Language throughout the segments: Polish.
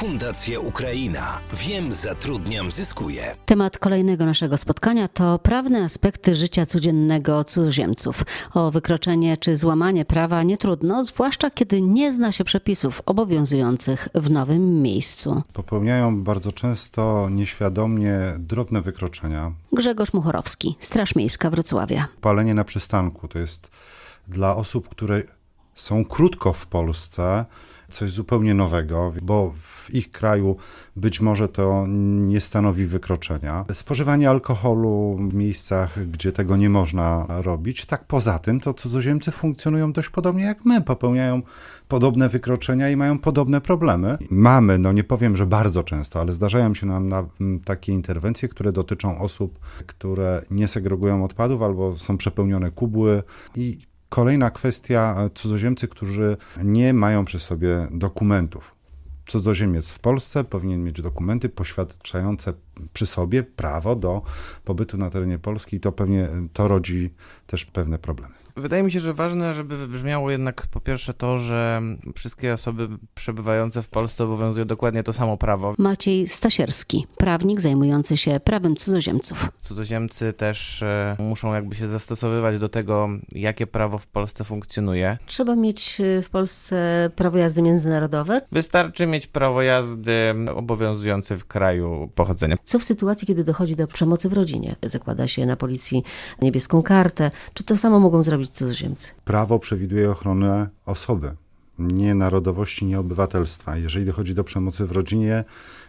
Fundacja Ukraina. Wiem, zatrudniam, zyskuję. Temat kolejnego naszego spotkania to prawne aspekty życia codziennego cudzoziemców. O wykroczenie czy złamanie prawa nie trudno, zwłaszcza kiedy nie zna się przepisów obowiązujących w nowym miejscu. Popełniają bardzo często nieświadomie drobne wykroczenia. Grzegorz Muchorowski, Straż Miejska Wrocławia. Palenie na przystanku to jest dla osób, które są krótko w Polsce, coś zupełnie nowego, bo w ich kraju być może to nie stanowi wykroczenia. Spożywanie alkoholu w miejscach, gdzie tego nie można robić. Tak poza tym, to cudzoziemcy funkcjonują dość podobnie jak my, popełniają podobne wykroczenia i mają podobne problemy. Mamy, no nie powiem, że bardzo często, ale zdarzają się nam na, takie interwencje, które dotyczą osób, które nie segregują odpadów albo są przepełnione kubły i Kolejna kwestia, e, cudzoziemcy, którzy nie mają przy sobie dokumentów. Cudzoziemiec w Polsce powinien mieć dokumenty poświadczające przy sobie prawo do pobytu na terenie Polski i to pewnie to rodzi też pewne problemy. Wydaje mi się, że ważne, żeby wybrzmiało jednak po pierwsze to, że wszystkie osoby przebywające w Polsce obowiązuje dokładnie to samo prawo. Maciej Stasierski, prawnik zajmujący się prawem cudzoziemców. Cudzoziemcy też e, muszą jakby się zastosowywać do tego, jakie prawo w Polsce funkcjonuje. Trzeba mieć e, w Polsce prawo jazdy międzynarodowe. Wystarczy mieć prawo jazdy obowiązujące w kraju pochodzenia. Co w sytuacji, kiedy dochodzi do przemocy w rodzinie? Zakłada się na policji niebieską kartę. Czy to samo mogą zrobić cudzoziemcy? Prawo przewiduje ochronę osoby, nie narodowości, nie obywatelstwa. Jeżeli dochodzi do przemocy w rodzinie,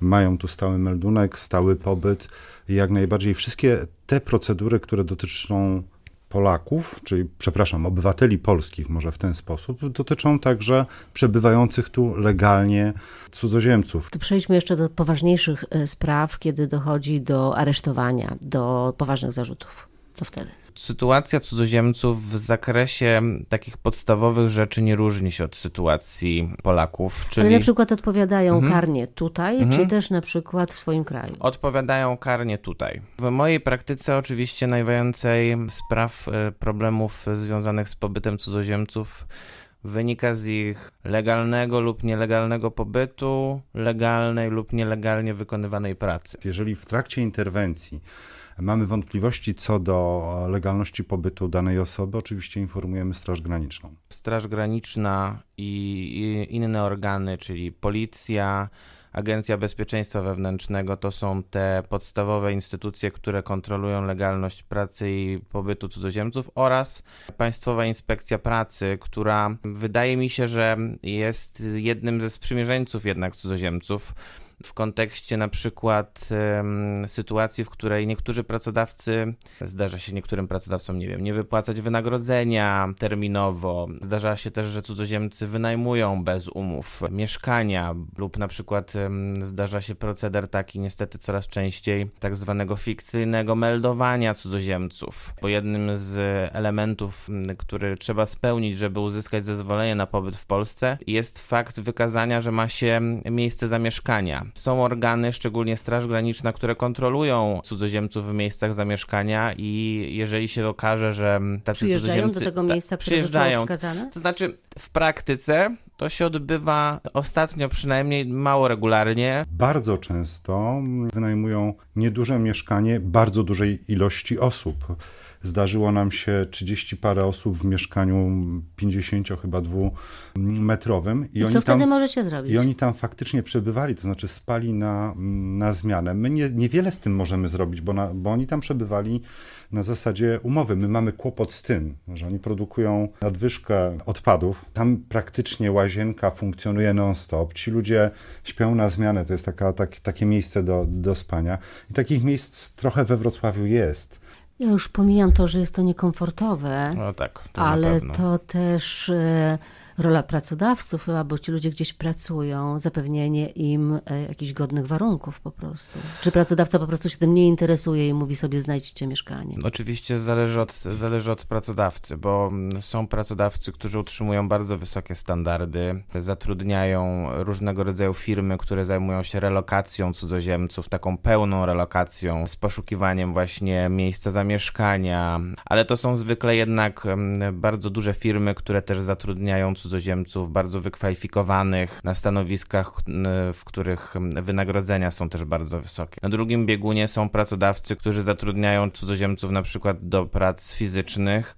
mają tu stały meldunek, stały pobyt i jak najbardziej wszystkie te procedury, które dotyczą Polaków, czyli przepraszam, obywateli polskich, może w ten sposób, dotyczą także przebywających tu legalnie cudzoziemców. To przejdźmy jeszcze do poważniejszych e, spraw, kiedy dochodzi do aresztowania, do poważnych zarzutów. Co wtedy? sytuacja cudzoziemców w zakresie takich podstawowych rzeczy nie różni się od sytuacji Polaków. Czyli... Ale na przykład odpowiadają mhm. karnie tutaj, mhm. czy też na przykład w swoim kraju? Odpowiadają karnie tutaj. W mojej praktyce oczywiście najwięcej spraw, e, problemów związanych z pobytem cudzoziemców wynika z ich legalnego lub nielegalnego pobytu, legalnej lub nielegalnie wykonywanej pracy. Jeżeli w trakcie interwencji mamy wątpliwości co do legalności pobytu danej osoby, oczywiście informujemy Straż Graniczną. Straż Graniczna i inne organy, czyli policja, Agencja Bezpieczeństwa Wewnętrznego to są te podstawowe instytucje, które kontrolują legalność pracy i pobytu cudzoziemców oraz Państwowa Inspekcja Pracy, która wydaje mi się, że jest jednym ze sprzymierzeńców jednak cudzoziemców w kontekście na przykład um, sytuacji, w której niektórzy pracodawcy, zdarza się niektórym pracodawcom, nie wiem, nie wypłacać wynagrodzenia terminowo. Zdarza się też, że cudzoziemcy wynajmują bez umów mieszkania lub na przykład um, zdarza się proceder taki niestety coraz częściej tak zwanego fikcyjnego meldowania cudzoziemców. Bo jednym z elementów, który trzeba spełnić, żeby uzyskać zezwolenie na pobyt w Polsce jest fakt wykazania, że ma się miejsce zamieszkania. Są organy, szczególnie Straż Graniczna, które kontrolują cudzoziemców w miejscach zamieszkania i jeżeli się okaże, że tacy przyjeżdżają cudzoziemcy... do tego miejsca, które przyjeżdżają. wskazane? To znaczy w praktyce to się odbywa ostatnio przynajmniej mało regularnie. Bardzo często wynajmują nieduże mieszkanie bardzo dużej ilości osób. Zdarzyło nam się 30 parę osób w mieszkaniu 50 chyba dwumetrowym. I, I co wtedy możecie zrobić? I oni tam faktycznie przebywali, to znaczy spali na, na zmianę. My nie, niewiele z tym możemy zrobić, bo, na, bo oni tam przebywali na zasadzie umowy. My mamy kłopot z tym, że oni produkują nadwyżkę odpadów. Tam praktycznie łazienka funkcjonuje non-stop. Ci ludzie śpią na zmianę, to jest taka, tak, takie miejsce do, do spania. I takich miejsc trochę we Wrocławiu jest. Ja już pomijam to, że jest to niekomfortowe, no tak, to ale to też e, rola pracodawców, chyba, bo ci ludzie gdzieś pracują, zapewnienie im e, jakichś godnych warunków po prostu. Czy pracodawca po prostu się tym nie interesuje i mówi sobie znajdźcie mieszkanie? Oczywiście zależy od, zależy od pracodawcy, bo są pracodawcy, którzy utrzymują bardzo wysokie standardy, zatrudniają różnego rodzaju firmy, które zajmują się relokacją cudzoziemców, taką pełną relokacją, z poszukiwaniem właśnie miejsca zamieszkania, ale to są zwykle jednak bardzo duże firmy, które też zatrudniają cudzoziemców cudzoziemców bardzo wykwalifikowanych na stanowiskach, w których wynagrodzenia są też bardzo wysokie. Na drugim biegunie są pracodawcy, którzy zatrudniają cudzoziemców na przykład do prac fizycznych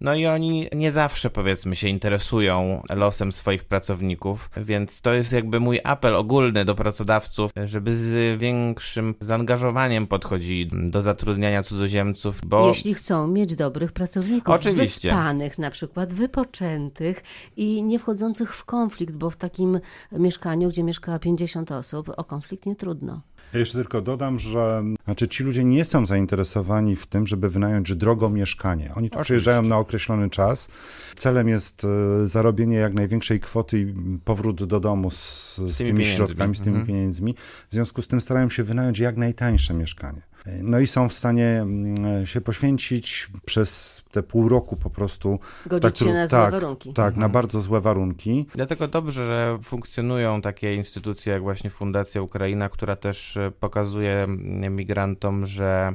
no i oni nie zawsze, powiedzmy, się interesują losem swoich pracowników, więc to jest jakby mój apel ogólny do pracodawców, żeby z większym zaangażowaniem podchodzili do zatrudniania cudzoziemców, bo... Jeśli chcą mieć dobrych pracowników, Oczywiście. wyspanych na przykład, wypoczętych i nie wchodzących w konflikt, bo w takim mieszkaniu, gdzie mieszka 50 osób, o konflikt nie trudno. Ja jeszcze tylko dodam, że znaczy ci ludzie nie są zainteresowani w tym, żeby wynająć drogo mieszkanie. Oni tu Oczywiście. przyjeżdżają na określony czas. Celem jest e, zarobienie jak największej kwoty i powrót do domu z, z tymi, pieniędzmi. środkami, z tymi Mhm. pieniędzmi. W związku z tym starają się wynająć jak najtańsze mieszkanie. No i są w stanie mm, się poświęcić przez te pół roku po prostu. Godzić się tru- na złe tak, warunki. Tak, na bardzo złe warunki. Dlatego dobrze, że funkcjonują takie instytucje jak właśnie Fundacja Ukraina, która też e, pokazuje mm, migrantom, że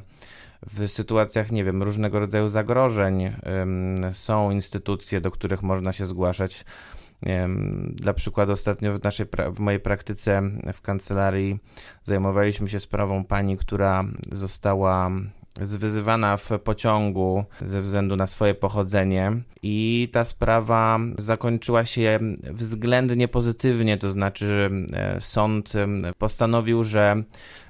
w sytuacjach, nie wiem, różnego rodzaju zagrożeń ym, są instytucje, do których można się zgłaszać. Dla przykładu, ostatnio w, naszej, w mojej praktyce w kancelarii zajmowaliśmy się sprawą pani, która została zwyzywana w pociągu ze względu na swoje pochodzenie i ta sprawa zakończyła się względnie pozytywnie, to znaczy e, sąd em, postanowił, że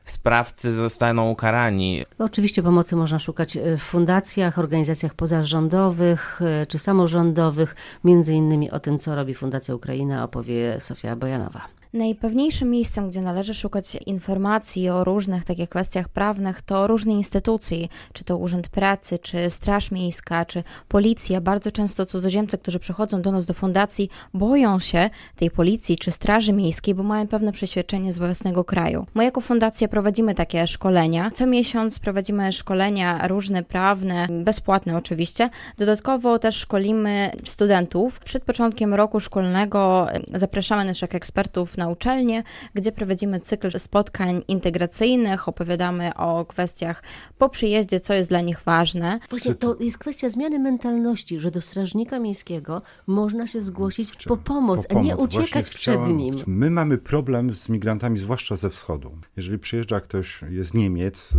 sprawcy zostaną ukarani. Oczywiście pomocy można szukać e, w fundacjach, organizacjach pozarządowych e, czy samorządowych. Między innymi o tym, co robi Fundacja Ukraina, opowie Sofia Bojanowa. Najpewniejszym miejscem, gdzie należy szukać informacji o różnych takich kwestiach prawnych, to różne instytucje, czy to Urząd Pracy, czy Straż Miejska, czy Policja. Bardzo często cudzoziemcy, którzy przychodzą do nas do fundacji, boją się tej policji czy Straży Miejskiej, bo mają pewne przeświadczenie z własnego kraju. My jako fundacja prowadzimy takie szkolenia. Co miesiąc prowadzimy szkolenia różne, prawne, bezpłatne oczywiście. Dodatkowo też szkolimy studentów. Przed początkiem roku szkolnego zapraszamy naszych ekspertów na uczelnię, gdzie prowadzimy cykl spotkań integracyjnych, opowiadamy o kwestiach po przyjeździe, co jest dla nich ważne. Właśnie to jest kwestia zmiany mentalności, że do strażnika miejskiego można się zgłosić po pomoc, po a nie pomoc. Właśnie uciekać przed chciałem- nim. My mamy problem z migrantami, zwłaszcza ze wschodu. Jeżeli przyjeżdża ktoś, jest Niemiec,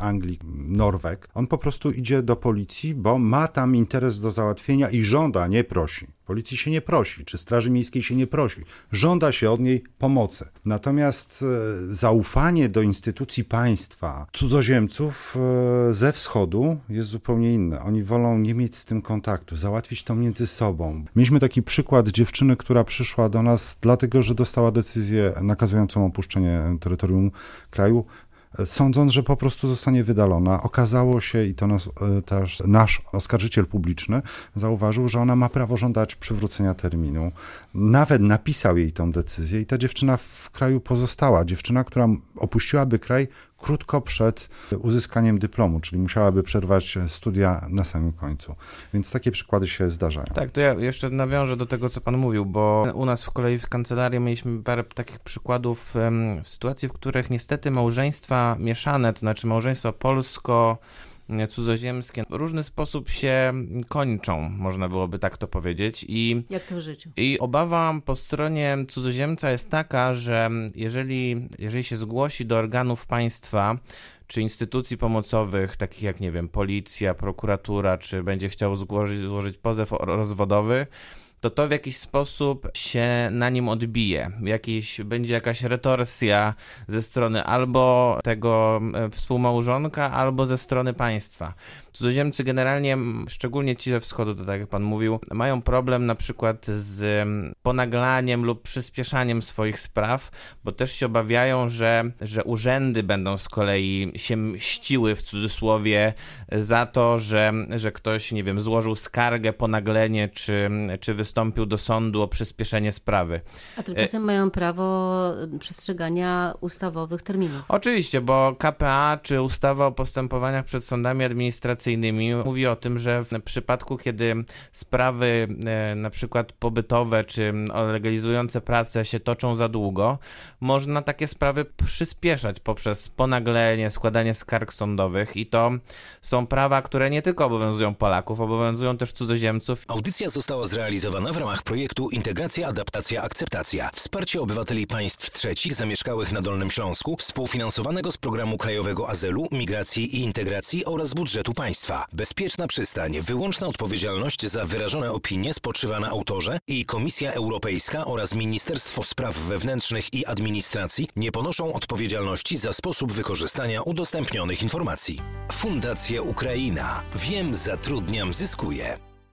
Anglik, Norweg, on po prostu idzie do policji, bo ma tam interes do załatwienia i żąda, nie prosi. Policji się nie prosi, czy Straży Miejskiej się nie prosi. Żąda się od niej pomocy. Natomiast e, zaufanie do instytucji państwa cudzoziemców e, ze wschodu jest zupełnie inne. Oni wolą nie mieć z tym kontaktu, załatwić to między sobą. Mieliśmy taki przykład dziewczyny, która przyszła do nas dlatego, że dostała decyzję nakazującą opuszczenie terytorium kraju sądząc, że po prostu zostanie wydalona. Okazało się, i to nas, e, też nasz oskarżyciel publiczny zauważył, że ona ma prawo żądać przywrócenia terminu. Nawet napisał jej tą decyzję i ta dziewczyna w kraju pozostała. Dziewczyna, która opuściłaby kraj krótko przed uzyskaniem dyplomu, czyli musiałaby przerwać studia na samym końcu. Więc takie przykłady się zdarzają. Tak, to ja jeszcze nawiążę do tego, co pan mówił, bo u nas w kolei w kancelarii mieliśmy parę takich przykładów w sytuacji, w których niestety małżeństwa mieszane, to znaczy małżeństwa polsko cudzoziemskie w różny sposób się kończą, można byłoby tak to powiedzieć i Jak to w życiu? i obawa po stronie cudzoziemca jest taka, że jeżeli, jeżeli się zgłosi do organów państwa czy instytucji pomocowych, takich jak, nie wiem, policja, prokuratura, czy będzie chciał złożyć, złożyć pozew rozwodowy, to to w jakiś sposób się na nim odbije. Jakiś, będzie jakaś retorsja ze strony albo tego e, współmałżonka, albo ze strony państwa. Cudzoziemcy generalnie, szczególnie ci ze wschodu, to tak jak pan mówił, mają problem na przykład z ponaglaniem lub przyspieszaniem swoich spraw, bo też się obawiają, że, że urzędy będą z kolei się mściły w cudzysłowie za to, że, że ktoś, nie wiem, złożył skargę, ponaglenie, czy, czy wystąpił do sądu o przyspieszenie sprawy. A tymczasem mają prawo przestrzegania ustawowych terminów. Oczywiście, bo KPA czy ustawa o postępowaniach przed sądami administracyjnymi administracyjnymi mówi o tym, że w przypadku, kiedy sprawy e, na przykład pobytowe czy legalizujące pracę się toczą za długo, można takie sprawy przyspieszać poprzez ponaglenie, składanie skarg sądowych i to są prawa, które nie tylko obowiązują Polaków, obowiązują też cudzoziemców. Audycja została zrealizowana w ramach projektu Integracja, Adaptacja, Akceptacja. Wsparcie obywateli państw trzecich zamieszkałych na Dolnym Śląsku, współfinansowanego z Programu Krajowego Azylu, Migracji i Integracji oraz budżetu państwa. Bezpieczna przystań, wyłączna odpowiedzialność za wyrażone opinie spoczywa na autorze i Komisja Europejska oraz Ministerstwo Spraw Wewnętrznych i Administracji nie ponoszą odpowiedzialności za sposób wykorzystania udostępnionych informacji. Fundacja Ukraina. Wiem, zatrudniam, zyskuję.